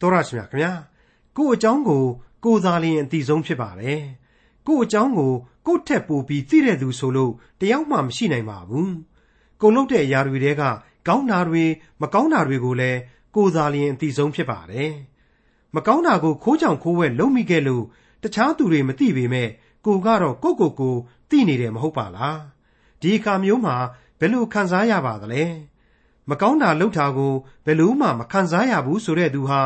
တော်ရရှိမြခင်ဗျာကို့အကြောင်းကို ကိုသာလျှင်အသိဆုံးဖြစ်ပါတယ်ကို့အကြောင်းကိုကို့ထက်ပိုပြီးသိတဲ့သူဆိုလို့တယောက်မှမရှိနိုင်ပါဘူးကိုလုတ်တဲ့အရာတွေတဲကကောင်းတာတွေမကောင်းတာတွေကိုလည်းကိုသာလျှင်အသိဆုံးဖြစ်ပါတယ်မကောင်းတာကိုခိုးကြောင်ခိုးဝဲလုံးမိခဲ့လို့တခြားသူတွေမသိပေမဲ့ကိုကတော့ကိုကိုကိုသိနေတယ်မဟုတ်ပါလားဒီအခါမျိုးမှာဘယ်လိုခံစားရပါသလဲမကောင်းတာလုပ်တာကိုဘယ်လို့မှမခံစားရဘူးဆိုတဲ့သူဟာ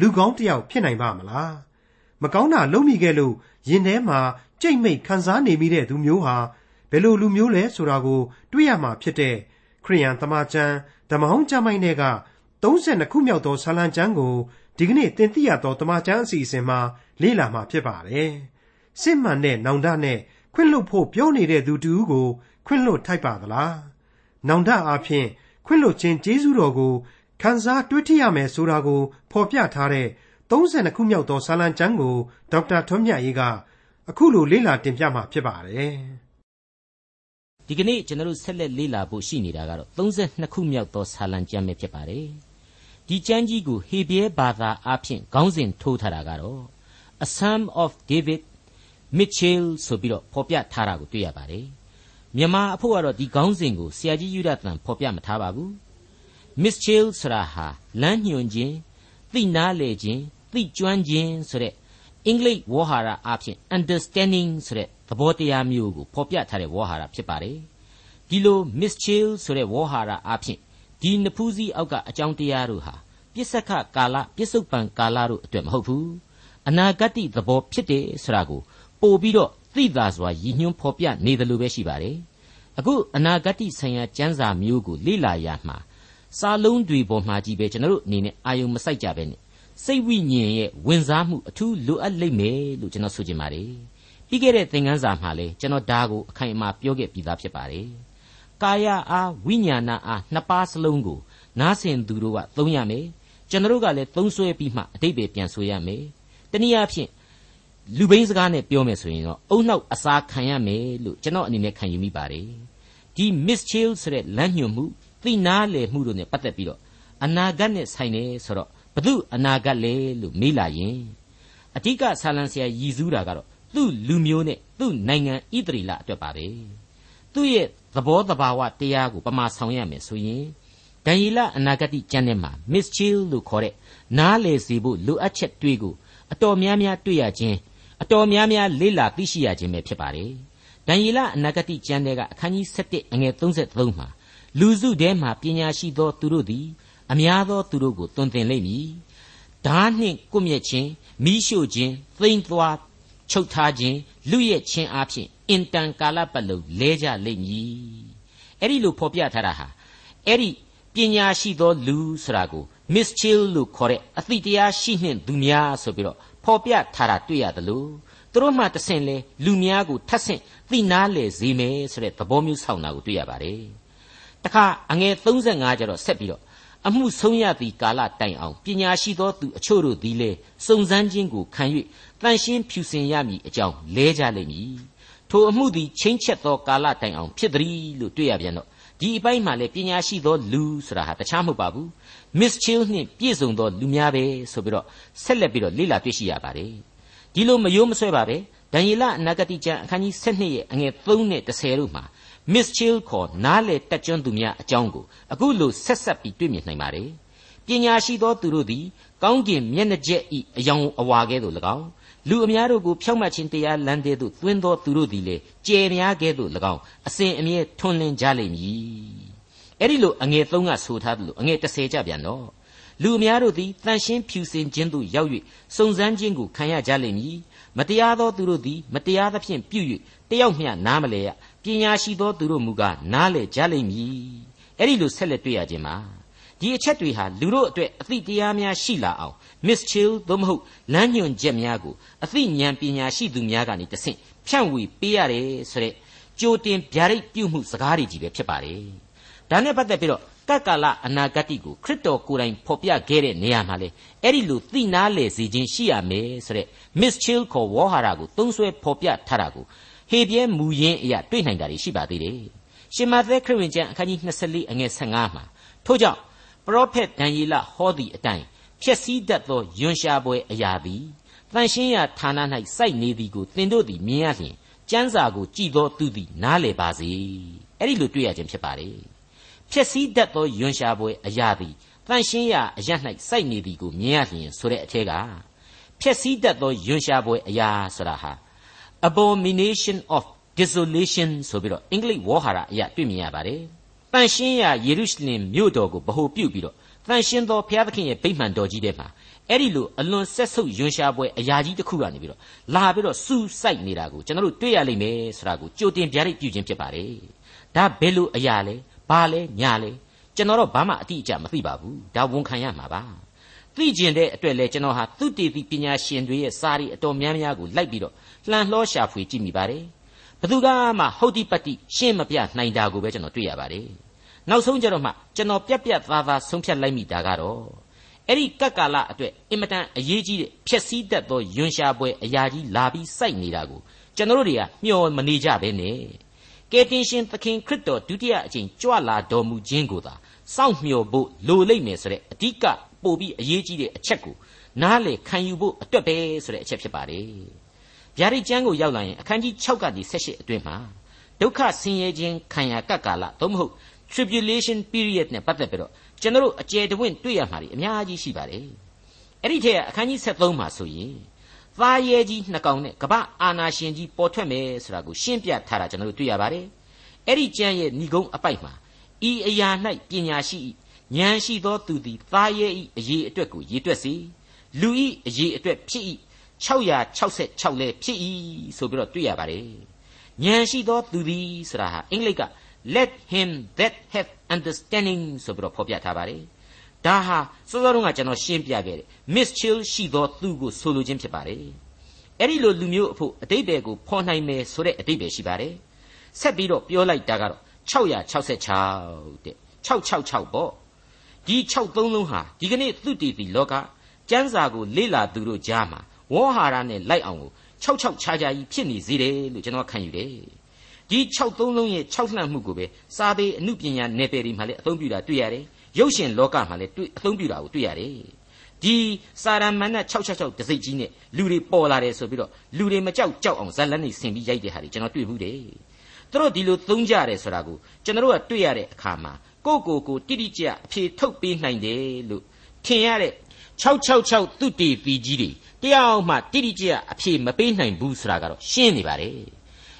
လူကောင်းတစ်ယောက်ဖြစ်နိုင်ပါမလားမကောင်းတာလုပ်မိခဲ့လို့ရင်ထဲမှာကြိတ်မိတ်ခံစားနေမိတဲ့သူမျိုးဟာဘယ်လိုလူမျိုးလဲဆိုတာကို တွေ့ရမှာဖြစ်တဲ့ခရိယန်တမန်ကျမ်းဓမ္မဟောင်းကျမ်းိုင်းတွေက32ခုမြောက်သောဆာလံကျမ်းကိုဒီကနေ့သင်သိရသောတမန်ကျမ်းအစီအစဉ်မှာလေ့လာမှာဖြစ်ပါတယ်စစ်မှန်တဲ့နောင်တနဲ့ခွင့်လွတ်ဖို့ပြောနေတဲ့သူတူကိုခွင့်လွတ်ထိုက်ပါသလားနောင်တအားဖြင့်ခွင့်လွတ်ခြင်းကျေးဇူးတော်ကို ခံစားတွေ့ထရမယ်ဆိုတာကို ဖော်ပြထားတဲ့32ခုမြောက်သောစာလံကျမ်းကိုဒေါက်တာထွန်းမြတ်ရေးကအခုလိုလေ့လာတင်ပြมาဖြစ်ပါတယ်ဒီကနေ့ကျွန်တော်တို့ဆက်လက်လေ့လာဖို့ရှိနေတာကတော့32ခုမြောက်သောစာလံကျမ်းပဲဖြစ်ပါတယ်ဒီကျမ်းကြီးကိုဟေဘရဲဘာသာအားဖြင့်ခေါင်းစဉ်ထိုးထားတာကတော့ A Psalm of David Mitchell ဆိုပြီးတော့ဖော်ပြထားတာကိုတွေ့ရပါတယ်မြန်မာအဖို့ကတော့ဒီခေါင်းစဉ်ကိုဆရာကြီးယူဒတန်ဖော်ပြမထားပါဘူး Mitchell ဆိုတာဟာလမ်းညွှန်ခြင်းသိနာလေခြင်းသိကျွမ်းခြင်းဆိုတဲ့အင်္ဂလိပ်ဝေါ်ဟာရအဖြစ် understanding ဆိုတဲ့သဘောတရားမျိုးကိုဖော်ပြထားတဲ့ဝေါ်ဟာရဖြစ်ပါတယ်ဒီလို Mitchell ဆိုတဲ့ဝေါ်ဟာရအဖြစ်ဒီနဖူးစည်းအောက်ကအကြောင်းတရားတို့ဟာပြစ္ဆခကာလပြစ္ဆုတ်ပံကာလတို့အတွက်မဟုတ်ဘူးအနာဂတ်သဘောဖြစ်တယ်ဆိုတာကိုပို့ပြီးတော့သိသာစွာရည်ညွှန်းဖော်ပြနေတယ်လို့ပဲရှိပါတယ်အခုအနာဂတ်ဆိုင်ရာကျမ်းစာမျိုးကိုလေ့လာရမှာ စာလုံးတွေပေါ်မှာကြီးပဲကျွန်တော်တို့အနေနဲ့အာယုံမစိုက်ကြပဲနဲ့စိတ်ဝိညာဉ်ရဲ့ဝင်စားမှုအထူးလိုအပ်လိမ့်မယ်လို့ကျွန်တော်ဆိုချင်ပါတယ်ပြီးခဲ့တဲ့သင်ခန်းစာမှာလည်းကျွန်တော်ဒါကိုအခိုင်အမာပြောခဲ့ပြီးသားဖြစ်ပါတယ်ကာယအားဝိညာဏအားနှစ်ပါးစလုံးကိုနားဆင်သူတို့ကသုံးရမယ်ကျွန်တော်တို့ကလည်းသုံးဆွဲပြီးမှအတိတ်ပဲပြန်ဆိုရမယ်တနည်းအားဖြင့်လူဘိန်းစကားနဲ့ပြောမယ်ဆိုရင်တော့အုံနောက်အစာခံရမယ်လို့ကျွန်တော်အနေနဲ့ခံယူမိပါတယ်ဒီ miss chill ဆိုတဲ့လမ်းညွှန်မှု သိနာလေမှုတို့နဲ့ပတ်သက်ပြီးတော့အနာဂတ်နဲ့ဆိုင်တယ်ဆိုတော့ဘု து အနာဂတ်လေလို့မေးလာရင်အဓိကဆာလံဆရာရည်စူးတာကတော့သူ့လူမျိုးနဲ့သူ့နိုင်ငံဣသရီလအတွက်ပါပဲသူ့ရဲ့သဘောတဘာဝတရားကိုပမာဆောင်ရမယ်ဆိုရင်ဒံယေလအနာဂတိကျမ်းထဲမှာ miss chill လို့ခေါ်တဲ့နားလေစီဖို့လိုအပ်ချက်တွေးကိုအတော်များများတွေ့ရခြင်းအတော်များများလေ့လာသိရှိရခြင်းပဲဖြစ်ပါတယ်ဒံယေလအနာဂတိကျမ်းထဲကအခန်းကြီး7အငယ်33မှာ လူစုထဲမှာပညာရှိသောသူတို့သည် အများသောသူတို့ကိုတွင်တင်လိမ့်မည်ဓာနှင့်ကွမျက်ခြင်းမိရှို့ခြင်းသိမ့်သွားချုပ်ထားခြင်းလူရဲ့ခြင်းအဖြစ်အင်တန်ကာလပတ်လုံးလဲကြလိမ့်မည်အဲ့ဒီလိုဖော်ပြထားတာဟာအဲ့ဒီပညာရှိသောလူဆိုတာကို mischill လို့ခေါ်တဲ့အသိတရားရှိနှင့်သူများဆိုပြီးတော့ဖော်ပြထားတာတွေ့ရတယ်လို့သူတို့မှတဆင့်လဲလူများကိုထပ်ဆင့်သိနာလေစေမယ်ဆိုတဲ့သဘောမျိုးဆောင်တာကိုတွေ့ရပါတယ် တခါအငယ်35ကျတော့ဆက်ပြီးတော့အမှုဆုံးရသည်ကာလတိုင်အောင်ပညာရှိသောသူအချို့တို့သည်လေစုံစမ်းခြင်းကိုခံ၍တန်ရှင်းဖြူစင်ရမည်အကြောင်းလဲကြလိမ့်မည်ထိုအမှုသည်ချင်းချက်သောကာလတိုင်အောင်ဖြစ်သည်လို့တွေ့ရပြန်တော့ဒီအပိုင်းမှာလေပညာရှိသောလူဆိုတာဟာတခြားမဟုတ်ပါဘူး Miss Chill နှင့်ပြည့်စုံသောလူများပဲဆိုပြီးတော့ဆက်လက်ပြီးတော့လေ့လာတွေ့ရှိရပါတယ်ဒီလိုမယိုးမဆွဲပါပဲဒံယေလအနာဂတိကျမ်းအခန်းကြီး7ရဲ့အငယ်3နဲ့10တို့မှာ Miss Chill ခေါ်နားလေတက်ကျွန်းသူများအကြောင်းကိုအခုလိုဆက်ဆက်ပြီးတွေ့မြင်နိုင်ပါတယ်ပညာရှိသောသူတို့သည်ကောင်းကင်မျက်နှာကျက်ဤအယောင်အဝါကဲ့သို့၎င်းလူအများတို့ကိုဖြောက်မှတ်ခြင်းတရားလမ်းတဲ့သို့သွင်းသောသူတို့သည်လေကြယ်များကဲ့သို့၎င်းအစဉ်အမြဲထွန်းလင်းကြလိမ့်မည်အဲ့ဒီလိုအငယ်3ကဆိုထားတယ်လို့အငယ်30ကြပြန်တော့လူအများတို့သည်တန်ရှင်းဖြူစင်ခြင်းသို့ရောက်၍စုံစမ်းခြင်းကိုခံရကြလိမ့်မည်မတရားသောသူတို့သည်မတရားသဖြင့်ပြု၍တယောက်မျှနားမလဲရ ပညာရှိသောသူတို့မူကားနားလေကြလိမ့်မည်အဲ့ဒီလိုဆက်လက်တွေ့ရခြင်းမှာဒီအချက်တွေဟာလူတို့အတွက်အသိတရားများရှိလာအောင် Miss Chill သို့မဟုတ်လမ်းညွှန်ချက်များကိုအသိဉာဏ်ပညာရှိသူများကနေတဆင့်ဖြန့်ဝေပေးရတယ်ဆိုတဲ့ကြိုတင်ဗျာဒိတ်ပြုမှုစကားတွေကြီးပဲဖြစ်ပါတယ်ဒါနဲ့ပတ်သက်ပြီးတော့ကတ်ကာလအနာဂတ်ကိုခရစ်တော်ကိုယ်တိုင်ဖော်ပြခဲ့တဲ့နေရာမှာလေအဲ့ဒီလိုသိနာလေစေခြင်းရှိရမယ်ဆိုတဲ့ Miss Chill ခေါ်ဝေါ်ဟာရာကိုသုံးဆွဲဖော်ပြထားတာကို ဟေပြဲမူရင်းအရာတွေ့နိုင်တာရှိပါသေးတယ်ရှင်မသက်ခရစ်ဝင်ကျမ်းအခန်းကြီး24အငယ်15မှာထို့ကြောင့်ပရောဖက်ဒံယေလဟောသည့်အတိုင်းဖြစ်စည်းတတ်သောယွန်ရှာပွဲအရာသည်တန်ရှင်းရာဌာန၌စိုက်နေသည်ကိုသင်တို့သည်မြင်ရလျင်ကျမ်းစာကိုကြည်သောသူသည်နားလည်ပါစေအဲ့ဒီလိုတွေ့ရခြင်းဖြစ်ပါလေဖြစ်စည်းတတ်သောယွန်ရှာပွဲအရာသည်တန်ရှင်းရာအရ၌စိုက်နေသည်ကိုမြင်ရလျင်ဆိုတဲ့အထက်ကဖြစ်စည်းတတ်သောယွန်ရှာပွဲအရာဆိုတာဟာ abomination of desolation ဆိုပြီးတော့အင်္ဂလိပ်ဝေါ်ဟာရအရာတွေ့မြင်ရပါတယ်။တန်ရှင်းရာယေရုရှလင်မြို့တော်ကိုဗဟိုပြုပြီးတော့တန်ရှင်းသောဘုရားသခင်ရဲ့ဗိမှန်တော်ကြီးထဲမှာအဲ့ဒီလိုအလွန်ဆက်ဆုပ်ယွန်ရှာပွဲအရာကြီးတစ်ခုကနေပြီးတော့လာပြီးတော့စူးစိုက်နေတာကိုကျွန်တော်တို့တွေ့ရလိမ့်မယ်ဆိုတာကိုကြိုတင်ပြရိတ်ပြုခြင်းဖြစ်ပါတယ်။ဒါဘယ်လိုအရာလဲဘာလဲညာလဲကျွန်တော်တော့ဘာမှအတိအကျမသိပါဘူး။ဒါဝန်ခံရမှာပါ။သိကျင်တဲ့အတွက်လဲကျွန်တော်ဟာသုတေသီပညာရှင်တွေရဲ့စာရီအတော်များများကိုလိုက်ပြီးတော့ လှန်လှောရှာဖွေကြည့်မိပါတယ်ဘသူကမှဟုတ်တိပတ္တိရှင်းမပြနိုင်တာကိုပဲကျွန်တော်တွေ့ရပါတယ်နောက်ဆုံးကြတော့မှကျွန်တော်ပြက်ပြက်သားသားဆုံးဖြတ်လိုက်မိတာကတော့အဲ့ဒီကက်ကာလအတွက်အင်မတန်အရေးကြီးတဲ့ဖြက်စီးတတ်သောယွန်ရှာပွဲအရာကြီးလာပြီးစိုက်နေတာကိုကျွန်တော်တို့တွေကမျှော်မနေကြဘဲနဲ့ကယ်တင်ရှင်သခင်ခရစ်တော်ဒုတိယအကြိမ်ကြွလာတော်မူခြင်းကိုသာစောင့်မျှော်ဖို့လိုလိမ့်မယ်ဆိုတဲ့အဓိကပို့ပြီးအရေးကြီးတဲ့အချက်ကိုနားလေခံယူဖို့အတွက်ပဲဆိုတဲ့အချက်ဖြစ်ပါတယ် ဗျာဒိတ်ကျမ်းကိုရောက်လာရင်အခန်းကြီး6ကနေ18အတွင်းမှာဒုက္ခဆင်းရဲခြင်းခံရကပ်ကာလသို့မဟုတ် tribulation period နဲ့ပတ်သက်ပြီးတော့ကျွန်တော်တို့အကျယ်တဝင့်တွေ့ရမှာတွေအများကြီးရှိပါတယ်အဲ့ဒီထက်အခန်းကြီး73မှာဆိုရင်သားရဲကြီးနှစ်ကောင်နဲ့ကပအာနာရှင်ကြီးပေါ်ထွက်မယ်ဆိုတာကိုရှင်းပြထားတာကျွန်တော်တို့တွေ့ရပါတယ်အဲ့ဒီကျမ်းရဲ့ဏိဂုံးအပိုက်မှာဤအရာ၌ပညာရှိဉာဏ်ရှိသောသူသည်သားရဲဤအရေးအတွက်ကိုရေးတွက်စေလူဤအရေးအတွက်ဖြစ်ဤ 666လဲဖြစ်၏ဆိုပြီးတော့တွေ့ရပါတယ်ဉာဏ်ရှိသောသူသည်ဆိုတာဟာအင်္ဂလိပ်က let him that have understanding ဆိုပြီးတော့ဖော်ပြထားပါတယ်ဒါဟာစောစောတုန်းကကျွန်တော်ရှင်းပြခဲ့တယ် mischill ရှိသောသူကိုဆိုလိုခြင်းဖြစ်ပါတယ်အဲ့ဒီလိုလူမျိုးအဖို့အတိတ်ပဲကိုဖော်နိုင်မယ်ဆိုတဲ့အတိတ်ပဲရှိပါတယ်ဆက်ပြီးတော့ပြောလိုက်တာကတော့666တဲ့666ပေါ့ဒီ6သုံးလုံးဟာဒီကနေ့သုတေသီလောကကျမ်းစာကိုလေ့လာသူတို့ကြားမှာ ဝေါဟာရနဲ့လိုက်အောင်ကို၆၆ခြားခြားကြီးဖြစ်နေစေတယ်လို့ကျွန်တော်ခံယူတယ်ဒီ6သုံးလုံးရဲ့6လှမ်းမှုကိုပဲစာပေအမှုပညာနယ်ပယ်တွေမှာလည်းအသုံးပြုတာတွေ့ရတယ်ရုပ်ရှင်လောကမှာလည်းတွေ့အသုံးပြုတာကိုတွေ့ရတယ်ဒီစာရမဏေ666တစိတ်ကြီးနဲ့လူတွေပေါ်လာတယ်ဆိုပြီးတော့လူတွေမကြောက်ကြောက်အောင်ဇက်လက်နေဆင်ပြီးရိုက်တဲ့ဟာတွေကျွန်တော်တွေ့ဘူးတယ်သူတို့ဒီလိုသုံးကြတယ်ဆိုတာကိုကျွန်တော်ကတွေ့ရတဲ့အခါမှာကိုကိုကိုတိတိကျအဖြေထုတ်ပေးနိုင်တယ်လို့ထင်ရတဲ့ 666သူတေပီကြီးတွေတယောက်မှတိတိကျကျအဖြေမပေးနိုင်ဘူးဆိုတာကတော့ရှင်းနေပါတယ်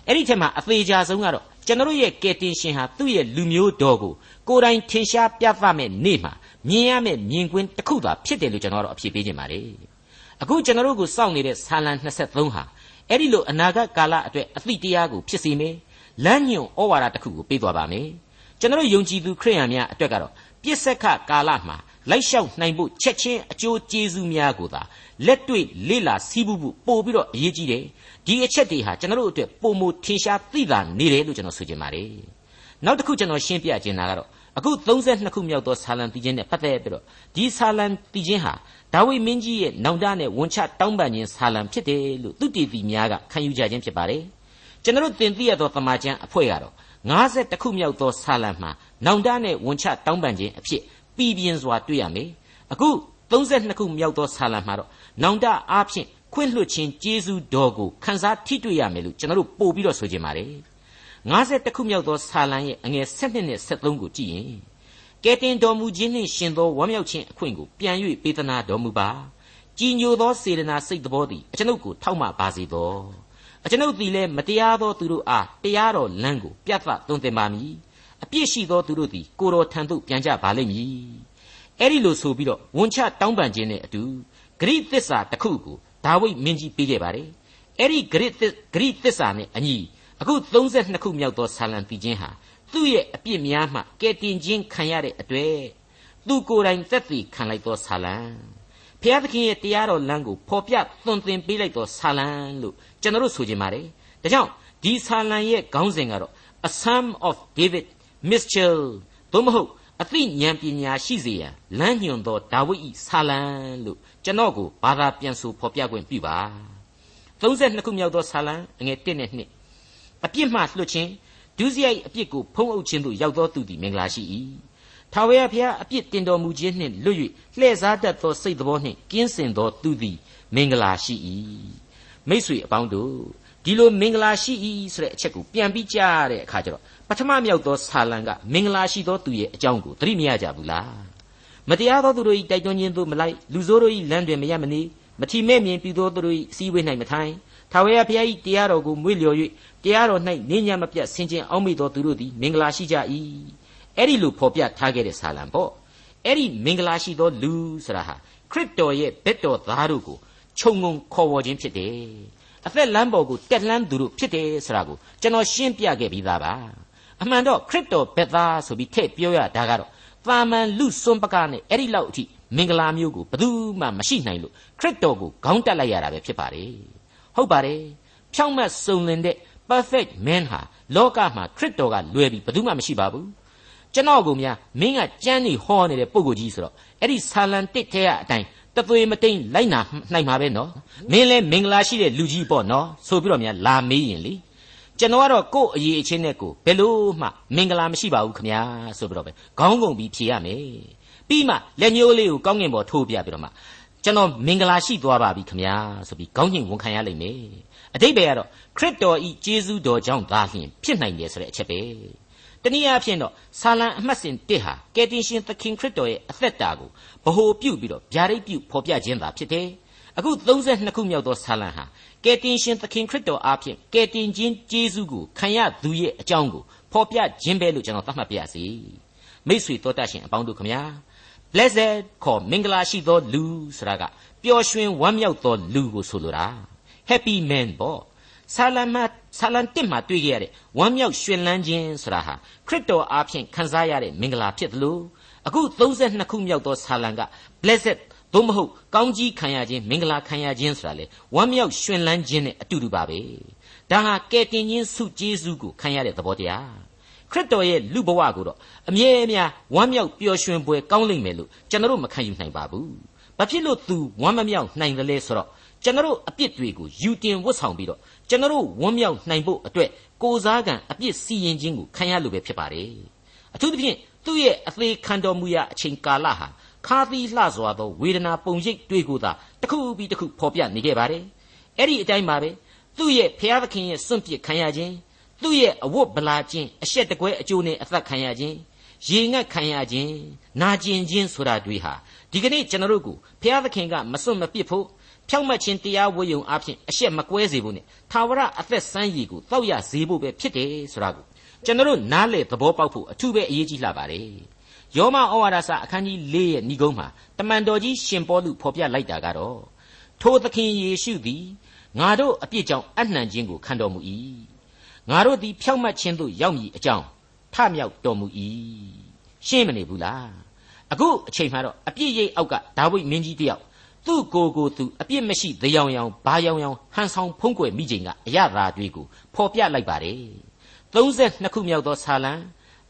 အဲ့ဒီထက်မှအသေးချာဆုံးကတော့ကျွန်တော်ရဲ့ကယ်တင်ရှင်ဟာသူ့ရဲ့လူမျိုးတော်ကိုကိုယ်တိုင်ထင်ရှားပြသမဲ့နေ့မှာမြင်ရမယ့်မြင်ကွင်းတစ်ခုသာဖြစ်တယ်လို့ကျွန်တော်တို့အဖြေပေးခြင်းပါတယ်အခုကျွန်တော်တို့ကိုစောင့်နေတဲ့ဆာလံ23ဟာအဲ့ဒီလိုအနာဂတ်ကာလအတွက်အသည့်တရားကိုဖြစ်စေမယ်လမ်းညွန်ဩဝါဒတစ်ခုကိုပေးသွားပါမယ်ကျွန်တော်ယုံကြည်သူခရိယန်များအတွက်ကတော့ပြစ္ဆက်ခကာလမှာ လိုက်လျှောက်နိုင်ဖို့ချက်ချင်းအကျိုးကျေးဇူးများကိုသာလက်တွေ့လေ့လာစီးပူးဖို့ပို့ပြီးတော့အရေးကြီးတယ်ဒီအချက်တွေဟာကျွန်တော်တို့အတွက်ပုံမထင်ရှားသိတာနေတယ်လို့ကျွန်တော်ဆိုချင်ပါတယ်နောက်တစ်ခုကျွန်တော်ရှင်းပြချင်တာကတော့အခု32ခုမြောက်သောဆာလံတီချင်းနဲ့ပတ်သက်ပြီးတော့ဒီဆာလံတီချင်းဟာဒါဝိမင်းကြီးရဲ့နောင်တနဲ့ဝန်ချတောင်းပန်ခြင်းဆာလံဖြစ်တယ်လို့သူတည်သူများကခံယူကြခြင်းဖြစ်ပါတယ်ကျွန်တော်သင်သိရသောတမန်ကျမ်းအဖွဲ့ကတော့50ခုမြောက်သောဆာလံမှာနောင်တနဲ့ဝန်ချတောင်းပန်ခြင်းအဖြစ် ပြည်ပြင်းစွာတွေ့ရမယ်အခု32ခုမြောက်သောဆာလံမှာတော့နောင်တအားဖြင့်ခွင့်လွှတ်ခြင်းကျေးဇူးတော်ကိုခန်းစားထိတွေ့ရမယ်လို့ကျွန်တော်တို့ပို့ပြီးတော့ဆိုချင်ပါတယ်51ခုမြောက်သောဆာလံရဲ့အငယ်7နဲ့73ကိုကြည့်ရင်ကဲတင်တော်မူခြင်းနှင့်ရှင်သောဝမ်းမြောက်ခြင်းအခွင့်ကိုပြန်၍ပေးသနာတော်မူပါကြည်ညိုသောစေတနာစိတ်တော်သည်အကျွန်ုပ်ကိုထောက်မပါစေသောအကျွန်ုပ်သည်လည်းမတရားသောသူတို့အားတရားတော်လမ်းကိုပြတ်သသွန်သင်ပါမည် အပြစ်ရှိသောသူတို့သည်ကိုတော်ထံသို့ပြန်ကြပါလိမ့်မည်အဲ့ဒီလိုဆိုပြီးတော့ဝန်ချတောင်းပန်ခြင်းနဲ့အတူဂရိသစ္စာတစ်ခုကိုဒါဝိဒ်မင်းကြီးပေးခဲ့ပါတယ်အဲ့ဒီဂရိသဂရိသစ္စာနဲ့အညီအခု32ခုမြောက်သောဆာလံတီချင်းဟာသူ့ရဲ့အပြစ်များမှကဲတင်ခြင်းခံရတဲ့အတွေ့သူကိုယ်တိုင်သက်သေခံလိုက်သောဆာလံဖျားသခင်ရဲ့တရားတော်လမ်းကိုဖော်ပြသွန်သင်ပေးလိုက်သောဆာလံလို့ကျွန်တော်တို့ဆိုကြပါတယ်ဒါကြောင့်ဒီဆာလံရဲ့ခေါင်းစဉ်ကတော့ a psalm of david Mitchell သို့မဟုတ်အသိဉာဏ်ပညာရှိစေရန်လမ်းညွှန်သောဒါဝိဒ်၏ဆာလံလို့ကျွန်တော်ကိုဘာသာပြန်ဆိုဖော်ပြခွင့်ပြုပါ32ခုမြောက်သောဆာလံအငယ်1နဲ့2အပြစ်မှလွတ်ခြင်းဒုစရိုက်အပြစ်ကိုဖုံးအုပ်ခြင်းသို့ရောက်သောသူသည်မင်္ဂလာရှိ၏ထာဝရဘုရားအပြစ်တင်တော်မူခြင်းနှင့်လွတ်၍လှည့်စားတတ်သောစိတ်တော်နှင့်ကင်းစင်သောသူသည်မင်္ဂလာရှိ၏မိတ်ဆွေအပေါင်းတို့ ဒီလိုမင်္ဂလာရှိ၏ဆိုတဲ့အချက်ကိုပြန်ပြီးကြားရတဲ့အခါကျတော့ပထမမြောက်သောဆာလံကမင်္ဂလာရှိသောသူရဲ့အကြောင်းကိုသတိမရကြဘူးလားမတရားသောသူတို့၏တိုက်တွန်းခြင်းသို့မလိုက်လူဆိုးတို့၏လမ်းတွင်မရမနေမထီမဲ့မြင်ပြုသောသူတို့၏အစည်းအဝေး၌မထိုင်ထာဝရဘုရား၏တရားတော်ကိုမွေ့လျော်၍တရားတော်၌နေညံမပြတ်ဆင်ခြင်အောက်မေ့သောသူတို့သည်မင်္ဂလာရှိကြ၏အဲ့ဒီလိုဖော်ပြထားခဲ့တဲ့ဆာလံပေါ့အဲ့ဒီမင်္ဂလာရှိသောလူဆိုတာဟာခရစ်တော်ရဲ့ဘက်တော်သားတို့ကိုခြုံငုံခေါ်ဝေါ်ခြင်းဖြစ်တယ် အသက်လမ်းပေါ်ကိုတက်လှမ်းသူတို့ဖြစ်တယ်ဆိုတာကိုကျွန်တော်ရှင်းပြခဲ့ပြီးသားပါအမှန်တော့ခရစ်တော်ဘက်သားဆိုပြီးထည့်ပြောရတာကတော့သာမန်လူစွန့်ပကနဲ့အဲ့ဒီလောက်အထိမင်္ဂလာမျိုးကိုဘယ်သူမှမရှိနိုင်လို့ခရစ်တော်ကိုခေါင်းတက်လိုက်ရတာပဲဖြစ်ပါတယ်ဟုတ်ပါတယ်ဖြောင့်မတ်စုံလင်တဲ့ perfect man ဟာလောကမှာခရစ်တော်ကလွယ်ပြီးဘယ်သူမှမရှိပါဘူးကျွန်တော်ကများမင်းကကြမ်းနေဟောနေတဲ့ပုံကိုကြီးဆိုတော့အဲ့ဒီဆာလံတစ်ထဲကအတိုင်း တသွေမတိန်လိုက်နာနိုင်မှာပဲနော်မင်းလဲမင်္ဂလာရှိတဲ့လူကြီးပေါ့နော်ဆိုပြီးတော့များလာမေးရင်လေကျွန်တော်ကတော့ကို့အရေးအချင်းနဲ့ကိုဘယ်လို့မှမင်္ဂလာမရှိပါဘူးခမညာဆိုပြီးတော့ပဲခေါင်းကုန်ပြီးဖြေရမယ်ပြီးမှလက်ညှိုးလေးကိုကောင်းကင်ပေါ်ထိုးပြပြီးတော့မှကျွန်တော်မင်္ဂလာရှိသွားပါပြီခမညာဆိုပြီးခေါင်းညင်ဝန်ခံရလိမ့်မယ်အတိတ်ပဲကတော့ခရစ်တော်ဤကျေးဇူးတော်ကြောင့်သာလျှင်ဖြစ်နိုင်တယ်ဆိုတဲ့အချက်ပဲ တနည်းအားဖြင့်တော့ဆာလံအမှတ်စဉ်1ဟာကယ်တင်ရှင်သခင်ခရစ်တော်ရဲ့အသက်တာကိုဗဟိုပြုပြီးတော့ဗျာဒိတ်ပြုဖော်ပြခြင်းသာဖြစ်တယ်အခု32ခုမြောက်သောဆာလံဟာကယ်တင်ရှင်သခင်ခရစ်တော်အားဖြင့်ကယ်တင်ခြင်းကျေးဇူးကိုခံရသူရဲ့အကြောင်းကိုဖော်ပြခြင်းပဲလို့ကျွန်တော်သတ်မှတ်ပြရစီမိတ်ဆွေတော်တတ်ရှင်အပေါင်းတို့ခမညာ blessed ခေါ်မင်္ဂလာရှိသောလူဆိုတာကပျော်ရွှင်ဝမ်းမြောက်သောလူကိုဆိုလိုတာ happy man ပေါ့ ဆာလံမှာဆာလံတစ်မှာတွေ့ကြရတဲ့ဝမ်းမြောက်ရွှင်လန်းခြင်းဆိုတာဟာခရစ်တော်အားဖြင့်ခံစားရတဲ့မင်္ဂလာဖြစ်တယ်လို့အခု32ခုမြောက်သောဆာလံက blessed သို့မဟုတ်ကောင်းကြီးခံရခြင်းမင်္ဂလာခံရခြင်းဆိုတာလေဝမ်းမြောက်ရွှင်လန်းခြင်းနဲ့အတူတူပါပဲဒါဟာကယ်တင်ခြင်းဆုကျေးဇူးကိုခံရတဲ့သဘောတရားခရစ်တော်ရဲ့လူဘဝကိုတော့အမြဲအများဝမ်းမြောက်ပျော်ရွှင်ပွဲကောင်းလိမ့်မယ်လို့ကျွန်တော်တို့မခံယူနိုင်ပါဘူးဘာဖြစ်လို့ तू ဝမ်းမမြောက်နိုင်တယ်လဲဆိုတော့ကျွန်တော်အပြစ်တွေကိုယူတင်ဝတ်ဆောင်ပြီးတော့ ကျွန်တော်ဝမ်းမြောက်နိုင်ဖို့အတွက်ကိုစားကံအပြစ်စီရင်ခြင်းကိုခံရလို့ပဲဖြစ်ပါတယ်အထူးသဖြင့်သူ့ရဲ့အသေးခံတော်မူရာအချိန်ကာလဟာခါသီးလှစွာသောဝေဒနာပုံရိပ်တွေကိုသာတစ်ခုပြီးတစ်ခုဖော်ပြနေခဲ့ပါတယ်အဲ့ဒီအတိုင်းပါပဲသူ့ရဲ့ဖျားသခင်ရဲ့စွန့်ပစ်ခံရခြင်းသူ့ရဲ့အဝတ်ဗလာခြင်းအရှက်တကွဲအကျိုးနဲ့အသက်ခံရခြင်းရေငတ်ခံရခြင်းနာကျင်ခြင်းဆိုတာတွေဟာဒီကနေ့ကျွန်တော်တို့ကိုဖျားသခင်ကမစွန့်မပစ်ဖို့ ဖြောင့်မတ်ခြင်းတရားဝေယုံအဖြစ်အရှက်မကွဲစေဖို့နဲ့သာဝရအသက်ဆန်းရည်ကိုတောက်ရစေဖို့ပဲဖြစ်တယ်ဆိုတာကိုကျွန်တော်တို့နားလေသဘောပေါက်ဖို့အထူးပဲအရေးကြီးလာပါတယ်ယောမဩဝါဒစာအခန်းကြီး၄ရဲ့ဏိဂုံးမှာတမန်တော်ကြီးရှင်ပေါလုဖော်ပြလိုက်တာကတော့ထိုသခင်ယေရှုသည်ငါတို့အပြစ်ကြောင့်အနှံခြင်းကိုခံတော်မူ၏ငါတို့သည်ဖြောင့်မတ်ခြင်းသို့ရောက်မည်အကြောင်းထမြောက်တော်မူ၏ရှင်းမနေဘူးလားအခုအချိန်မှတော့အပြစ်ရိပ်အောက်ကဒါဝိဒ်မင်းကြီးတယောက် သူ့ကိုယ်ကိုသူအပြစ်မရှိသယောင်ယောင်ဘာယောင်ယောင်ဟန်ဆောင်ဖုံးကွယ်မိချိန်ကအရသာတွေကိုဖော်ပြလိုက်ပါတယ်32ခုမြောက်သောဆာလံ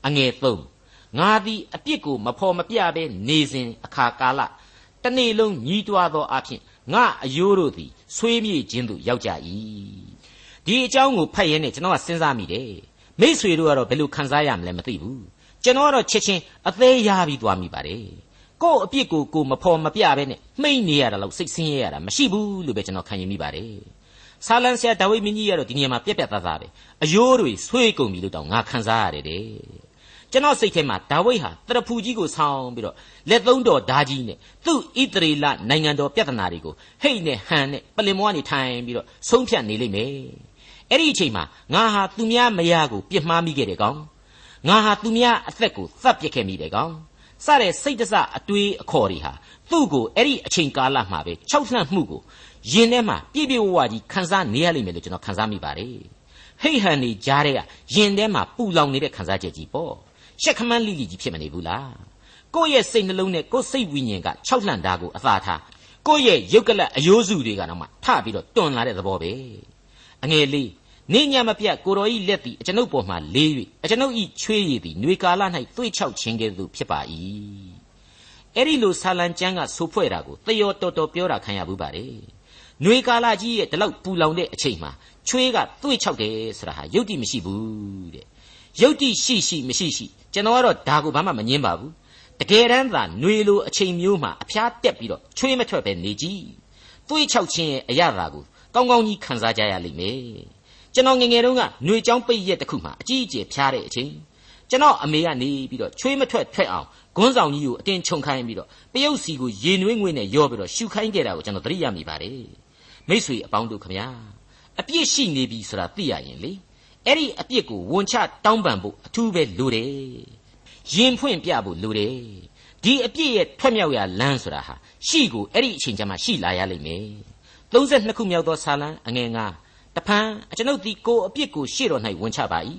အငယ်3ငါသည်အပြစ်ကိုမဖော်မပြဘဲနေစဉ်အခါကာလတနေ့လုံးညီးတွားသောအဖြစ်ငါအယိုးတို့သည်ဆွေးမြေ့ခြင်းသို့ရောက်ကြ၏ဒီအကြောင်းကိုဖတ်ရင်းနဲ့ကျွန်တော်ကစဉ်းစားမိတယ်မိษွေတို့ကတော့ဘယ်လိုခံစားရမလဲမသိဘူးကျွန်တော်ကတော့ချက်ချင်းအသေးရပြီးသွားမိပါတယ် ကို့အပြစ်ကိုကိုမဖော်မပြဘဲနဲ့မှိတ်နေရတာလို့စိတ်ဆင်းရဲရတာမရှိဘူးလို့ပဲကျွန်တော်ခံယူမိပါတယ်ဆာလန်ဆရာဒါဝိမင်းကြီးကတော့ဒီနေရာမှာပြက်ပြက်သားသားပဲအယိုးတွေဆွေးကုန်ပြီလို့တောင်ငါခံစားရတယ်တဲ့ကျွန်တော်စိတ်ထဲမှာဒါဝိဟာတရဖူကြီးကိုဆောင်းပြီးတော့လက်သုံးတော်ဓာကြီးနဲ့သူ့ဣတရီလနိုင်ငံတော်ပြဿနာတွေကိုဟိတ်နဲ့ဟန်နဲ့ပလင်မွားနေထိုင်ပြီးတော့ဆုံးဖြတ်နေလိမ့်မယ်အဲ့ဒီအချိန်မှာငါဟာသူများမယားကိုပြစ်မှားမိခဲ့တယ်ကောင်ငါဟာသူများအသက်ကိုသတ်ပစ်ခဲ့မိတယ်ကောင် စတဲ့စိတ်တစအတွေးအခေါ်တွေဟာသူ့ကိုအဲ့ဒီအချိန်ကာလမှာပဲခြောက်လှန့်မှုကိုယင်ထဲမှာပြည့်ပြည့်ဝဝကြီးခံစားနေရလိမ့်မယ်လို့ကျွန်တော်ခံစားမိပါတယ်ဟိတ်ဟန်နေကြားတဲ့ကယင်ထဲမှာပူလောင်နေတဲ့ခံစားချက်ကြီးပေါ့ရှက်ခမန်းလိလိကြီးဖြစ်မနေဘူးလားကိုယ့်ရဲ့စိတ်နှလုံးနဲ့ကိုယ့်စိတ်ဝိညာဉ်ကခြောက်လှန့်တာကိုအသာထားကိုယ့်ရဲ့ယုတ်ကလတ်အယိုးစုတွေကတော့မှထပြီးတော့တွန်လာတဲ့သဘောပဲအငယ်လေး နေညမပြတ်ကိုတော်ဤလက်သည်အကျွန်ုပ်ပေါ်မှလေး၍အကျွန်ုပ်ဤချွေးရည်သည်နှွေကာလ၌သွေ့ချောက်ခြင်းကဲ့သို့ဖြစ်ပါ၏အဲ့ဒီလိုဆာလံကျမ်းကဆိုဖွဲ့တာကိုတယောတော်တော်ပြောတာခံရဘူးပါလေနှွေကာလကြီးရဲ့ဒီလောက်ပူလောင်တဲ့အချိန်မှာချွေးကသွေ့ချောက်တယ်ဆိုတာဟာယုတ်တိမရှိဘူးတဲ့ယုတ်တိရှိရှိမရှိရှိကျွန်တော်ကတော့ဒါကိုဘာမှမငင်းပါဘူးတကယ်တမ်းသာຫນွေလိုအချိန်မျိုးမှာအဖျားတက်ပြီးတော့ချွေးမထွက်ပဲနေကြည့်သွေးချောက်ခြင်းရဲ့အရသာကိုကောင်းကောင်းကြီးခံစားကြရလိမ့်မယ် ကျွန်တော်ငငယ်တုန်းကຫນွေချောင်းပိတ်ရက်တစ်ခုမှာအကြီးအကျယ်ဖျားတဲ့အချိန်ကျွန်တော်အမေကနေပြီးတော့ချွေးမထွက်ထွက်အောင်ဂွန်းဆောင်ကြီးကိုအတင်းခြုံခိုင်းပြီးတော့တရုတ်စီကိုရေနွေးငွေ့နဲ့ရောပြီးတော့ရှူခိုင်းခဲ့တာကိုကျွန်တော်သတိရမိပါတယ်မိษွေအပေါင်းတို့ခမညာအပြစ်ရှိနေပြီဆိုတာသိရရင်လေအဲ့ဒီအပြစ်ကိုဝန်ချတောင်းပန်ဖို့အထူးပဲလိုတယ်ရင်ဖွင့်ပြဖို့လိုတယ်ဒီအပြစ်ရဲ့ထွက်မြောက်ရာလမ်းဆိုတာဟာရှိကိုအဲ့ဒီအချိန်ကျမှရှိလာရလိမ့်မယ်32ခုမြောက်သောဆာလံအငယ်ငါ တဖန်အကျွန်ုပ်ဒီကိုအပြစ်ကိုရှေ့တော်၌ဝန်ချပါ၏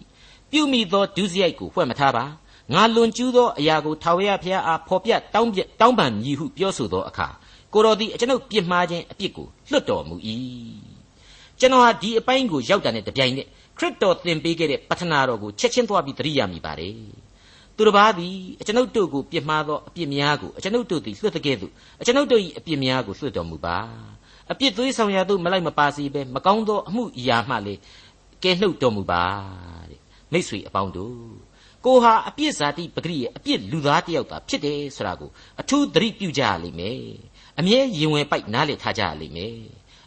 ပြုမိသောဒုစရိုက်ကိုဖွက်မထားပါငါလွန်ကျူးသောအရာကိုထာဝရဘုရားအားဖော်ပြတောင်းပြတောင်းပန်မည်ဟုပြောဆိုသောအခါကိုတော်သည်အကျွန်ုပ်ပြစ်မှားခြင်းအပြစ်ကိုလွတ်တော်မူ၏ကျွန်တော်ဟာဒီအပိုင်းကိုရောက်တာနဲ့တပြိုင်နက်ခရစ်တော်သင်ပေးခဲ့တဲ့ပထနာတော်ကိုချက်ချင်းသွားပြီးသတိရမိပါတယ်သူတစ်ပါးသည်အကျွန်ုပ်တို့ကိုပြစ်မှားသောအပြစ်များကိုအကျွန်ုပ်တို့သည်လွှတ်တဲ့ကဲ့သို့အကျွန်ုပ်တို့၏အပြစ်များကိုလွှတ်တော်မူပါ အပြစ်သွေးဆောင်ရာသို့မလိုက်မပါစေဘဲမကောင်းသောအမှုအရာမှလေကဲနှုတ်တော်မူပါတဲ့မိษွေအပေါင်းတို့ကိုဟာအပြစ်ဇာတိပဂရိရဲ့အပြစ်လူသားတယောက်သာဖြစ်တယ်ဆိုတာကိုအထူးသတိပြုကြရလိမ့်မယ်အမြဲရင်ဝင်ပိုက်နားလည်ထားကြရလိမ့်မယ်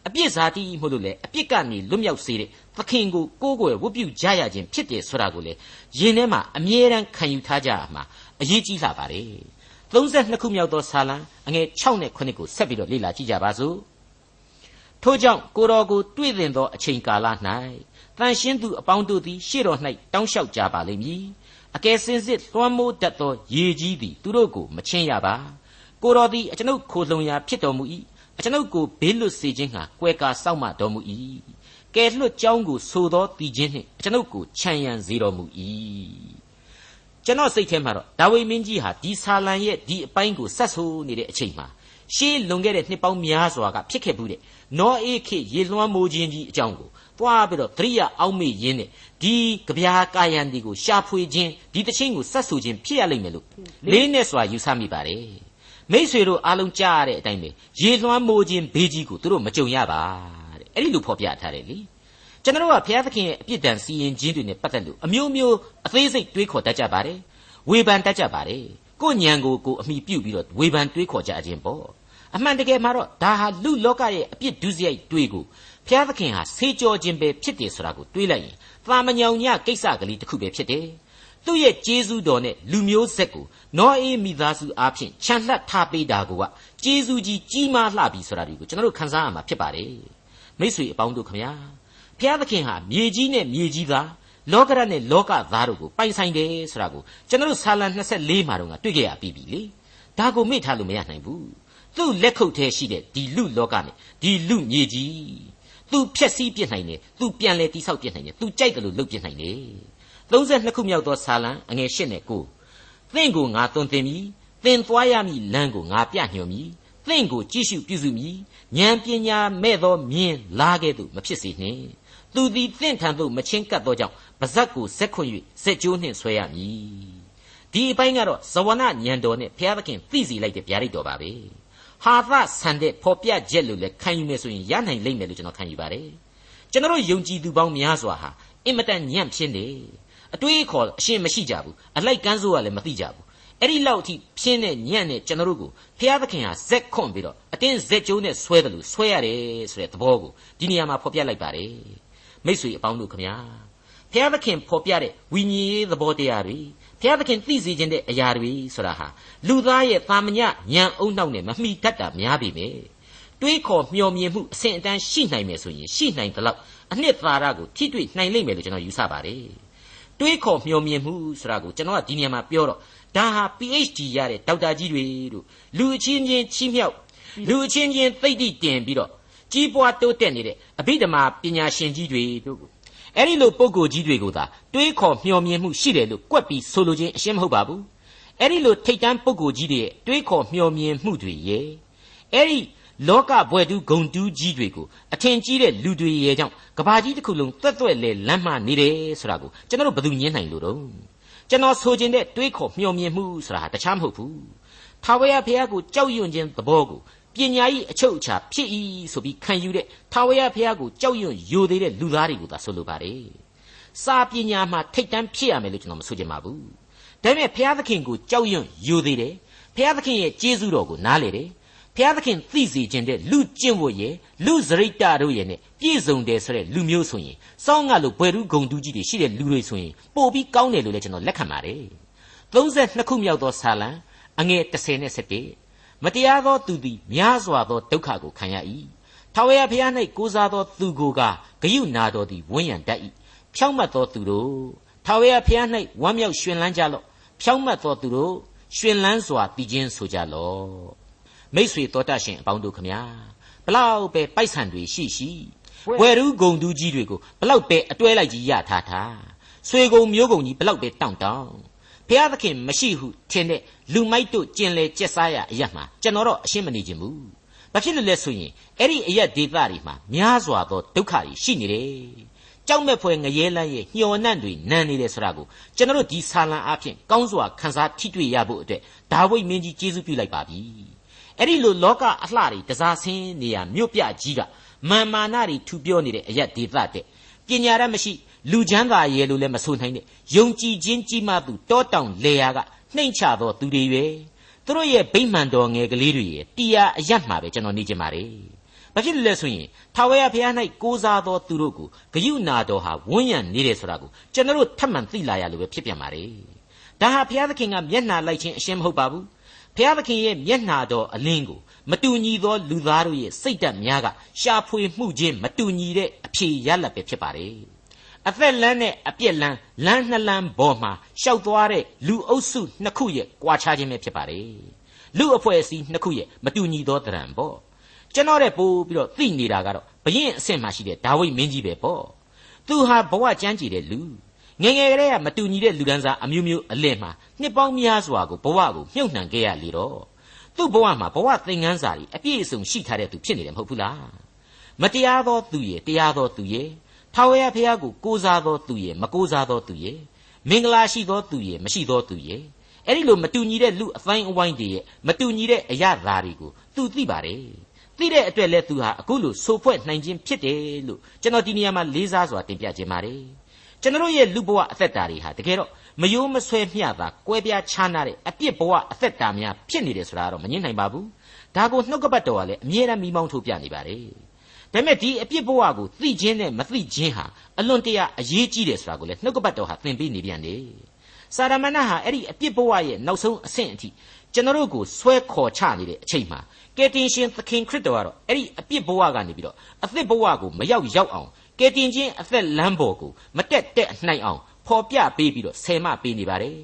အပြစ်ဇာတိမို့လို့လေအပြစ်ကနေလွတ်မြောက်စေတဲ့သခင်ကိုကိုးကွယ်ဝတ်ပြုကြရခြင်းဖြစ်တယ်ဆိုတာကိုလေယင်ထဲမှာအမြဲတမ်းခံယူထားကြရမှာအရေးကြီးလာပါတယ်32ခုမြောက်သောဆာလံအငယ်6နဲ့9ကိုဆက်ပြီးတော့လေ့လာကြည့်ကြပါစို့ ထို့ကြောင့်ကိုတော်ကိုတွေ့တင်သောအချိန်ကာလ၌တန်ရှင်းသူအပေါင်းတို့သည်ရှေ့တော်၌တောင်းလျှောက်ကြပါလိမ့်မည်အကယ်စင်စစ်လွှမ်းမိုးတတ်သောရေကြီးသည်သူတို့ကိုမချင်းရပါကိုတော်သည်အကျွန်ုပ်ခိုလှုံရာဖြစ်တော်မူ၏အကျွန်ုပ်ကိုဘေးလွတ်စေခြင်းဟာကွယ်ကာစောင့်မတော်မူ၏ကဲလွတ်ကြောင်းကိုဆိုသောတည်ခြင်းနှင့်အကျွန်ုပ်ကိုခြံရံစေတော်မူ၏ကျွန်တော်စိတ်ထဲမှာတော့ဒါဝိမင်းကြီးဟာဒီဆာလံရဲ့ဒီအပိုင်းကိုဆက်ဆိုးနေတဲ့အချိန်မှာ ရှေးလွန်ခဲ့တဲ့နှစ်ပေါင်းများစွာကဖြစ်ခဲ့မှုတဲ့နောအေခေရေလွှမ်းမိုးခြင်းကြီးအကြောင်းကိုသွားပြီးတော့သတိရအောက်မေ့ရင်းနဲ့ဒီကြပြာကာယံဒီကိုရှာဖွေခြင်းဒီတခြင်းကိုဆက်ဆူခြင်းဖြစ်ရလိမ့်မယ်လို့လေးနဲ့စွာယူဆမိပါတယ်မိษွေတို့အားလုံးကြားရတဲ့အတိုင်းပဲရေလွှမ်းမိုးခြင်းဘေးကြီးကိုသူတို့မကြုံရပါတဲ့အဲ့ဒီလိုဖော်ပြထားတယ်လေကျွန်တော်တို့ကဘုရားသခင်ရဲ့အပြစ်ဒဏ်စီရင်ခြင်းတွေနဲ့ပတ်သက်လို့အမျိုးမျိုးအသေးစိတ်တွေးခေါ်တတ်ကြပါတယ်ဝေဖန်တတ်ကြပါတယ်ကိုညံကိုကိုအမိပြုတ်ပြီးတော့ဝေဖန်တွေးခေါ်ကြခြင်းပေါ့ အမှန်တကယ်မှာတော့ဒါဟာလူလောကရဲ့အပြစ်ဒုစရိုက်တွေးကိုဘုရားသခင်ဟာဆေးကြောခြင်းပဲဖြစ်တယ်ဆိုတာကိုတွေးလိုက်ရင်သာမညောင်ညကိစ္စကလေးတစ်ခုပဲဖြစ်တယ်သူ့ရဲ့ကျေးဇူးတော်နဲ့လူမျိုးဆက်ကိုနောအေးမိသားစုအားဖြင့်ခြံလှပ်ထားပေးတာကိုကကျေးဇူးကြီးကြီးမားလှပြီဆိုတာဒီကိုကျွန်တော်တို့ခန်းစားရမှာဖြစ်ပါတယ်မိတ်ဆွေအပေါင်းတို့ခမညာဘုရားသခင်ဟာမြေကြီးနဲ့မြေကြီးသားလောကရနဲ့လောကသားတို့ကိုပိုင်ဆိုင်တယ်ဆိုတာကိုကျွန်တော်တို့ဆာလံ24မှာတော့တွေ့ကြရပြီးပြီလေဒါကိုမေ့ထားလို့မရနိုင်ဘူး သူ့လက်ခုပ်ထဲရှိတဲ့ဒီလူလောကနဲ့ဒီလူမြေကြီးသူဖြက်စီးပြစ်နိုင်တယ်သူပြန်လဲတိဆောက်ပြစ်နိုင်တယ်သူကြိုက်တယ်လို့လုပ်ပြစ်နိုင်တယ်32ခုမြောက်သောဆာလံအငယ်8နဲ့9သင်ကိုငါသွန်သင်မည်သင်သွားရမည်လမ်းကိုငါပြညွှန်မည်သင်ကိုကြည့်ရှုပြုစုမည်ဉာဏ်ပညာမဲ့သောမြင်လာခဲ့သို့မဖြစ်စေနှင့်သူသည်သင်ထံသို့မချင်းကပ်သောကြောင့်ပါဇက်ကိုဇက်ခွန်၍ဇက်ကျိုးနှင့်ဆွဲရမည်ဒီအပိုင်းကတော့ဇဝနညံတော်နဲ့ဘုရားသခင်သိစီလိုက်တဲ့ဗျာဒိတ်တော်ပါပဲ ဟာသဆန်တဲ့ဖော်ပြချက်လို့လည်းခံယူမယ်ဆိုရင်ရနိုင်လိမ့်မယ်လို့ကျွန်တော်ခံယူပါတယ်ကျွန်တော်ယုံကြည်သူပေါင်းများစွာဟာအင်မတန်ညံ့ဖြစ်နေအတွေးအခေါ်အရှင်းမရှိကြဘူးအလိုက်ကန်းစိုးကလည်းမသိကြဘူးအဲ့ဒီလောက်အထိဖြင်းတဲ့ညံ့တဲ့ကျွန်တော်တို့ကိုဘုရားသခင်ဟာဇက်ခွန့်ပြီးတော့အတင်းဇက်ကျိုးနဲ့ဆွဲတယ်လို့ဆွဲရတယ်ဆိုတဲ့သဘောကိုဒီနေရာမှာဖော်ပြလိုက်ပါတယ်မိษွေအပေါင်းတို့ခမညာဘုရားသခင်ဖော်ပြတဲ့ဝိညာဉ်ရေးသဘောတရားတွေ ဘုရားသခင်သိစေခြင်းတဲ့အရာတွေဆိုတာဟာလူသားရဲ့သာမညဉာဏ်အုံနောက်နဲ့မမှီတတ်တာများပြီပဲတွေးခေါ်မျှော်မြင်မှုအဆင့်အတန်းရှိနိုင်မယ်ဆိုရင်ရှိနိုင်သလောက်အနှစ်သာရကိုထိတွေ့နိုင်လိမ့်မယ်လို့ကျွန်တော်ယူဆပါတယ်တွေးခေါ်မျှော်မြင်မှုဆိုတာကိုကျွန်တော်ကဒီနေရာမှာပြောတော့ဒါဟာ PhD ရတဲ့ဒေါက်တာကြီးတွေတို့လူအချင်းချင်းချီးမြှောက်လူအချင်းချင်းသိတိတင်ပြီးတော့ကြီးပွားတိုးတက်နေတဲ့အဘိဓမ္မာပညာရှင်ကြီးတွေတို့ အဲ့ဒီလိုပုံကိုကြီးတွေကိုသာတွေးခေါ်မျှော်မြင်မှုရှိတယ်လို့ကွက်ပြီးဆိုလိုခြင်းအရှင်းမဟုတ်ပါဘူးအဲ့ဒီလိုထိတ်တန်းပုံကိုကြီးတွေတွေးခေါ်မျှော်မြင်မှုတွေရဲ့အဲ့ဒီလောကဘွယ်တူဂုံတူးကြီးတွေကိုအထင်ကြီးတဲ့လူတွေရဲ့ကြောင့်ကဘာကြီးတစ်ခုလုံးသွက်သွက်လဲလမ်းမှနေတယ်ဆိုတာကိုကျွန်တော်တို့ဘယ်သူညင်းနိုင်လို့တော့ကျွန်တော်ဆိုခြင်းတဲ့တွေးခေါ်မျှော်မြင်မှုဆိုတာတခြားမဟုတ်ဘူးထာဝရဘုရားကိုကြောက်ရွံ့ခြင်းသဘောကို ပညာ၏အချုပ်အခြာဖြစ်၏ဆိုပြီးခံယူတဲ့ထာဝရဘုရားကိုကြောက်ရွံ့ယိုသေးတဲ့လူသားတွေကိုသာဆိုလိုပါတယ်။စာပညာမှာထိတ်တန်းဖြစ်ရမယ်လို့ကျွန်တော်မဆိုချင်ပါဘူး။ဒါပေမဲ့ဘုရားသခင်ကိုကြောက်ရွံ့ယူသေးတယ်ဘုရားသခင်ရဲ့ကျေးဇူးတော်ကိုနားလေတယ်ဘုရားသခင်သိစေခြင်းတဲ့လူကျင့်ဖို့ရဲ့လူစရိတ်တတို့ရဲ့နဲ့ပြည့်စုံတယ်ဆိုတဲ့လူမျိုးဆိုရင်စောင်းငါလိုဘွယ်လူဂုံတူးကြီးတွေရှိတဲ့လူတွေဆိုရင်ပို့ပြီးကောင်းတယ်လို့လည်းကျွန်တော်လက်ခံပါတယ်32ခုမြောက်သောဆာလံအငယ်30နဲ့7 မတရားသောသူသည်များစွာသောဒုက္ခကိုခံရ၏ထာဝရဘုရား၌ကိုးစားသောသူကိုကဂယုနာတော်သည်ဝန်းရံတတ်၏ဖြောင့်မတ်သောသူတို့ထာဝရဘုရား၌ဝမ်းမြောက်ရွှင်လန်းကြလော့ဖြောင့်မတ်သောသူတို့ရွှင်လန်းစွာတည်ခြင်းဆိုကြလော့မိษွေတော်တတ်ရှင်အပေါင်းတို့ခမညာဘလောက်ပဲပိုက်ဆံတွေရှိရှိဝယ်ရူးဂုံတူးကြီးတွေကိုဘလောက်ပဲအတွဲလိုက်ကြီးရထားထားဆွေကုံမျိုးကုံကြီးဘလောက်ပဲတောင့်တောင့် ဘုရားသခင်မရှိဟုထင်တဲ့လူမိုက်တို့ကျင်လေကျက်စားရအရက်မှာကျွန်တော်တော့အရှင်းမနေခြင်းဘူးဘာဖြစ်လို့လဲဆိုရင်အဲ့ဒီအရက်ဒေသတွေမှာများစွာသောဒုက္ခတွေရှိနေတယ်ကြောက်မဲ့ဖွယ်ငရဲလန်းရဲ့ညှော်နှံ့တွေနန်းနေတယ်ဆိုတာကိုကျွန်တော်တို့ဒီဆာလံအဖြစ်ကောင်းစွာခန်းစားထိတွေ့ရဖို့အတွက်ဒါဝိဒ်မင်းကြီးကျေးဇူးပြုလိုက်ပါပြီအဲ့ဒီလိုလောကအလှတွေတစားဆင်းနေရမြို့ပြကြီးကမာမာနတွေထူပြောနေတဲ့အရက်ဒေသတဲ့ပညာရမရှိ လူချမ်းသာရဲ့လို့လည်းမဆိုနိုင်တဲ့ယုံကြည်ခြင်းကြီးမှသူတောတောင်လေယာကနှိမ့်ချသောသူတွေပဲသူတို့ရဲ့ဗိမှန်တော်ငယ်ကလေးတွေရဲ့တရားအယတ်မှာပဲကျွန်တော်နေကြပါလေ။ဘာဖြစ်လို့လဲဆိုရင်ထာဝရဘုရား၌ကိုးစားသောသူတို့ကိုဂယုနာတော်ဟာဝန်းရံနေတယ်ဆိုတာကိုကျွန်တော်တို့ထပ်မံသိလာရလို့ပဲဖြစ်ပြန်ပါလေ။ဒါဟာဘုရားသခင်ကမျက်နှာလိုက်ခြင်းအရှင်းမဟုတ်ပါဘူး။ဘုရားသခင်ရဲ့မျက်နှာတော်အလင်းကိုမတူညီသောလူသားတို့ရဲ့စိတ်ဓာတ်များကရှာဖွေမှုချင်းမတူညီတဲ့အဖြေရလဒ်ပဲဖြစ်ပါတယ်။ အသက်လန်းနဲ့အပြက်လန်းလမ်းနှစ်လမ်းပေါ်မှာရှောက်သွားတဲ့လူအုပ်စုနှစ်ခုရဲ့ကြွားချခြင်းပဲဖြစ်ပါတယ်။လူအဖွဲ့အစည်းနှစ်ခုရဲ့မတူညီသောတရံပေါ့။ကျွန်တော်တဲ့ပို့ပြီးတော့သိနေတာကတော့ဘရင်အဆင့်မှရှိတဲ့ဒါဝိဒ်မင်းကြီးပဲပေါ့။သူဟာဘဝကြမ်းကြည်တဲ့လူငယ်ငယ်ကလေးကမတူညီတဲ့လူဒန်းစားအမျိုးမျိုးအလင်းမှာနှစ်ပေါင်းများစွာကိုဘဝကိုမြုပ်နှံခဲ့ရလေတော့သူ့ဘဝမှာဘဝသင်ခန်းစာတွေအပြည့်အစုံရှိထားတဲ့သူဖြစ်နေတယ်မဟုတ်ဘူးလားမတရားသောသူရဲ့တရားသောသူရဲ့ ထာဝရဘုရားကိုကိုးစားသောသူရဲ့မကိုးစားသောသူရဲ့မင်္ဂလာရှိသောသူရဲ့မရှိသောသူရဲ့အဲ့ဒီလိုမတူညီတဲ့လူအတိုင်းအဝိုင်းတွေရဲ့မတူညီတဲ့အရာဓာတွေကိုသူသိပါတယ်သိတဲ့အတွက်လဲသူဟာအခုလိုဆိုဖွဲ့နိုင်ခြင်းဖြစ်တယ်လို့ကျွန်တော်ဒီနေရာမှာလေးစားစွာတင်ပြခြင်းပါတယ်ကျွန်တော်ရဲ့လူဘဝအသက်တာတွေဟာတကယ်တော့မယိုးမဆွဲမျှတာကွဲပြားခြားနာတဲ့အပြစ်ဘဝအသက်တာများဖြစ်နေတယ်ဆိုတာကတော့မငြင်းနိုင်ပါဘူးဒါကိုနှုတ်ကပတ်တော်ကလည်းအမြဲတမ်းမိမောင်းထုတ်ပြနေပါတယ် ဒါပေမဲ့ဒီအပြစ်ဘဝကိုသိခြင်းနဲ့မသိခြင်းဟာအလွန်တရာအရေးကြီးတယ်ဆိုတာကိုလည်းနှုတ်ကပတ်တော်ဟာသင်ပေးနေပြန်တယ်စာရမဏဟာအဲ့ဒီအပြစ်ဘဝရဲ့နောက်ဆုံးအဆင့်အထိကျွန်တော်တို့ကိုဆွဲခေါ်ချနေတဲ့အချိန်မှာကယ်တင်ရှင်သခင်ခရစ်တော်ကတော့အဲ့ဒီအပြစ်ဘဝကနေပြီးတော့အသစ်ဘဝကိုမရောက်ရောက်အောင်ကယ်တင်ခြင်းအသက်လမ်းပေါ်ကိုမတက်တက်နိုင်အောင်ဖော်ပြပေးပြီးတော့ဆယ်မပေးနေပါတယ်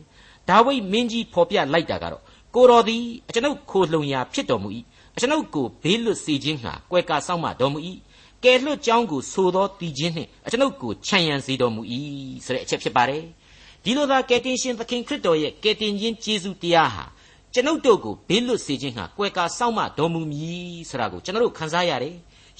ဒါဝိဒ်မင်းကြီးဖော်ပြလိုက်တာကတော့ကိုတော်သည်အကျွန်ုပ်ခိုလှုံရာဖြစ်တော်မူ၏ အကျွန်ုပ်ကိုဘေးလွတ်စေခြင်းဟာကွယ်ကာဆောင်မတော်မူ၏ကယ်လွတ်ကြောင်းကိုဆိုသောတည်ခြင်းနှင့်အကျွန်ုပ်ကိုခြံရံစေတော်မူ၏ဆိုတဲ့အချက်ဖြစ်ပါတယ်ဒီလိုသာကယ်တင်ရှင်သခင်ခရစ်တော်ရဲ့ကယ်တင်ခြင်းကျေးဇူးတရားဟာကျွန်ုပ်တို့ကိုဘေးလွတ်စေခြင်းဟာကွယ်ကာဆောင်မတော်မူမည်ဆိုတာကိုကျွန်တော်တို့ခန်းစားရတယ်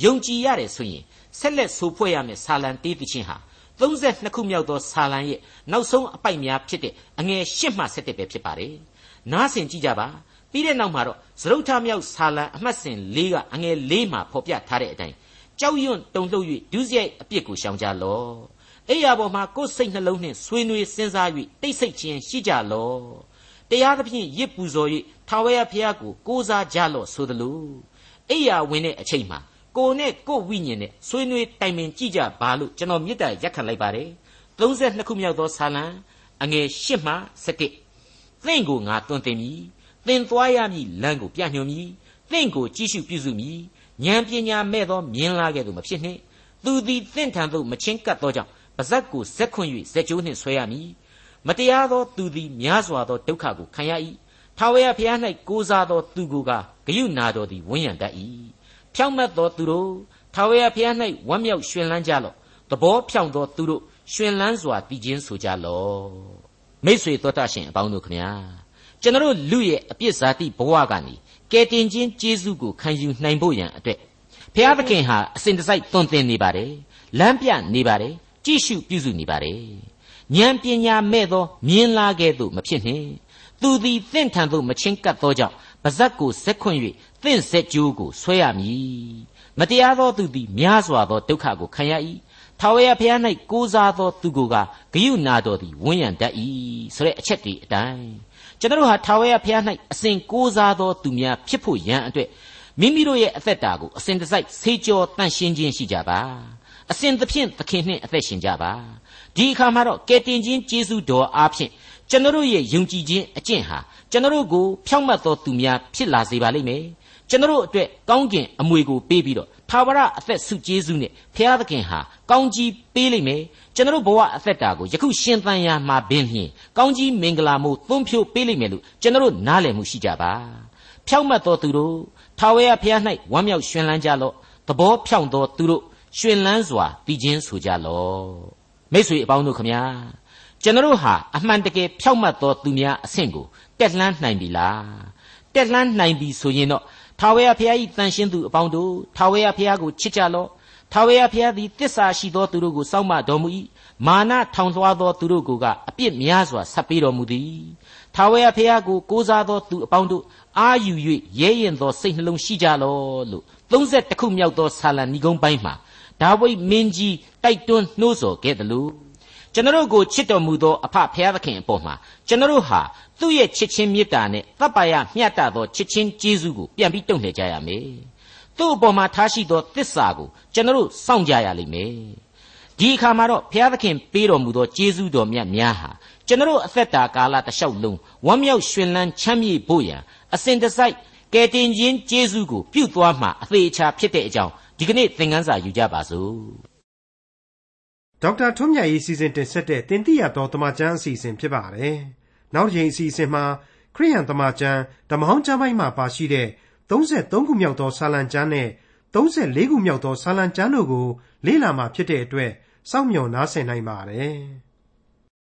ယုံကြည်ရတယ်ဆိုရင်ဆက်လက်ဆိုဖွဲ့ရမယ့်ဆာလံတေးသခြင်းဟာ32ခုမြောက်သောဆာလံရဲ့နောက်ဆုံးအပိုက်များဖြစ်တဲ့အငယ်၈မှ7ပဲဖြစ်ပါတယ်။နားဆင်ကြည့်ကြပါ။ ပြီးတဲ့နောက်မှာတော့သရုတ်ထမြောက်ဆာလံအမှတ်စဉ်၄ကအငယ်၄မှာဖော်ပြထားတဲ့အတိုင်းကြောက်ရွံ့တုန်လှုပ်၍ဒုစရိုက်အပြစ်ကိုရှောင်ကြလော့။အိယာပေါ်မှာကိုယ်စိတ်နှလုံးနှင့်ဆွေးနွေးစဉ်းစား၍တိတ်ဆိတ်ခြင်းရှိကြလော့။တရားသဖြင့်ရစ်ပူဇော်၍ထာဝရဘုရားကိုကိုးစားကြလော့ဆိုသလိုအိယာဝင်တဲ့အချိန်မှာကိုနဲ့ကိုဝိညာဉ်နဲ့ဆွေးနွေးတိုင်ပင်ကြည့်ကြပါလို့ကျွန်တော်မေတ္တာရက်ခံလိုက်ပါတယ်32ခုမြောက်သောဆာလံအငယ်8မှ17သင်ကိုငါတွင်တင်မည် သင်သွားရမည်လမ်းကိုပြညွှန်မည်သင်ကိုကြည့်ရှုပြုစုမည်ဉာဏ်ပညာမဲ့သောမြင်လာခဲ့သူမဖြစ်နှင့်သူသည်သင်ထံသို့မချင်းကပ်သောကြောင့်ပါဇက်ကိုဇက်ခွင့်၍ဇက်ကျိုးနှင့်ဆွဲရမည်မတရားသောသူသည်များစွာသောဒုက္ခကိုခံရ၏ထာဝရဘုရား၌ကိုးစားသောသူကိုကဂယုနာတော်သည်ဝန်းရံတတ်၏ဖြောင့်မတ်သောသူတို့ထာဝရဘုရား၌ဝမ်းမြောက်ရွှင်လန်းကြလော့သဘောဖြောင့်သောသူတို့ရွှင်လန်းစွာတည်ခြင်းဆိုကြလော့မိษွေတော်တတ်ရှင်အပေါင်းတို့ခမညာ ကျွန်တော်လူရဲ့အပြစ်ဇာတိဘဝကနေကယ်တင်ခြင်းကျေးဇူးကိုခံယူနိုင်ဖို့ရန်အတွက်ဘုရားသခင်ဟာအစဉ်တစိုက်တွင်တင်နေပါတယ်လမ်းပြနေပါတယ်ကြည့်ရှုပြုစုနေပါတယ်ဉာဏ်ပညာမဲ့သောမြင်လာခဲ့သို့မဖြစ်နှင့်သူသည်သင့်ထံသို့မချင်းကပ်သောကြောင့်ပါဇက်ကိုဇက်ခွင့်၍သင့်ဆက်ကြိုးကိုဆွဲရမည်မတရားသောသူသည်များစွာသောဒုက္ခကိုခံရ၏ထာဝရဘုရား၌ကိုးစားသောသူကိုကဂယုနာတော်သည်ဝန်းရံတတ်၏ဆိုတဲ့အချက်ဒီအတိုင်း ကျွန်တော်ဟာထာဝရဘုရား၌အစဉ်ကိုးစားသောသူများဖြစ်ဖို့ရန်အတွက်မိမိတို့ရဲ့အသက်တာကိုအစဉ်တစိုက်ဆေးကြောတန့်ရှင်းခြင်းရှိကြပါအစဉ်သဖြင့်သခင်နှင့်အသက်ရှင်ကြပါဒီအခါမှာတော့ကယ်တင်ခြင်းကျေးဇူးတော်အားဖြင့်ကျွန်တော်ရဲ့ယုံကြည်ခြင်းအကျင့်ဟာကျွန်တော်ကိုဖြောင့်မတ်သောသူများဖြစ်လာစေပါလိမ့်မယ် ကျွန်တော်အတွက်ကောင်းကျင်အမွေကိုပေးပြီးတော့ထာဝရအသက်ဆုကျေးဇူးနဲ့ဘုရားသခင်ဟာကောင်းကြီးပေးလိမ့်မယ်ကျွန်တော်ဘဝအသက်တာကိုယခုရှင်သန်ရာမှာပင်လျှင်ကောင်းကြီးမင်္ဂလာမို့သွန်းဖြိုးပေးလိမ့်မယ်လို့ကျွန်တော်နားလည်မှုရှိကြပါဖြောင့်မတ်သောသူတို့ထာဝရဘုရား၌ဝမ်းမြောက်ရွှင်လန်းကြလော့သဘောဖြောင့်သောသူတို့ရွှင်လန်းစွာတည်ခြင်းဆိုကြလော့မိတ်ဆွေအပေါင်းတို့ခမညာကျွန်တော်ဟာအမှန်တကယ်ဖြောင့်မတ်သောသူများအဆင့်ကိုတက်လှမ်းနိုင်ပြီလားတက်လှမ်းနိုင်ပြီဆိုရင်တော့ ထာဝရဘုရား၏တန်ရှင်းသူအပေါင်းတို့ထာဝရဘုရားကိုချစ်ကြလော့ထာဝရဘုရားသည်တစ္ဆာရှိသောသူတို့ကိုစောင့်မတော်မူ၏မာနထောင်လွှားသောသူတို့ကအပြစ်များစွာဆက်ပေးတော်မူသည်ထာဝရဘုရားကိုကိုးစားသောသူအပေါင်းတို့အာယူ၍ရဲရင်သောစိတ်နှလုံးရှိကြလော့လို့30ခုမြောက်သောဆာလံဏီကုန်းပိုင်းမှာဒါဝိဒ်မင်းကြီးတိုက်တွန်းနှိုးဆော်ခဲ့တယ်လို့ ကျွန်တော်ကိုချစ်တော်မူသောအဖဖျားသခင်အပေါ်မှာကျွန်တော်ဟာသူ့ရဲ့ချစ်ချင်းမေတ္တာနဲ့တပ်ပါရမျှတသောချစ်ချင်းကျေးဇူးကိုပြန်ပြီးတုံ့လှည့်ကြရမယ်။သူ့အပေါ်မှာထားရှိသောတစ္ဆာကိုကျွန်တော်စောင့်ကြရလိမ့်မယ်။ဒီအခါမှာတော့ဘုရားသခင်ပေးတော်မူသောကျေးဇူးတော်မြတ်များဟာကျွန်တော်အသက်တာကာလတစ်လျှောက်လုံးဝမ်းမြောက်ရွှင်လန်းချမ်းမြေ့ဖို့ရန်အစဉ်တစိုက်ကယ်တင်ခြင်းကျေးဇူးကိုပြုသွားမှာအသေးချာဖြစ်တဲ့အကြောင်းဒီကနေ့သင်ခန်းစာယူကြပါစို့ ဒေါက်တာထွန်းမြတ်ရေးစီစဉ်တင်ဆက်တဲ့တင်ပြရတော်တမချန်းအစီအစဉ်ဖြစ်ပါတယ်နောက်တစ်ချိန်အစီအစဉ်မှာခရိယန်တမချန်းဓမ္မဟောင်းကျမ်းပိုင်းမှာပါရှိတဲ့33ခုမြောက်သောဆာလံကျမ်းနဲ့34ခုမြောက်သောဆာလံကျမ်းတို့ကိုလေ့လာမှာဖြစ်တဲ့အတွက်စောင့်မျှော်နားဆင်နိုင်ပါတယ်။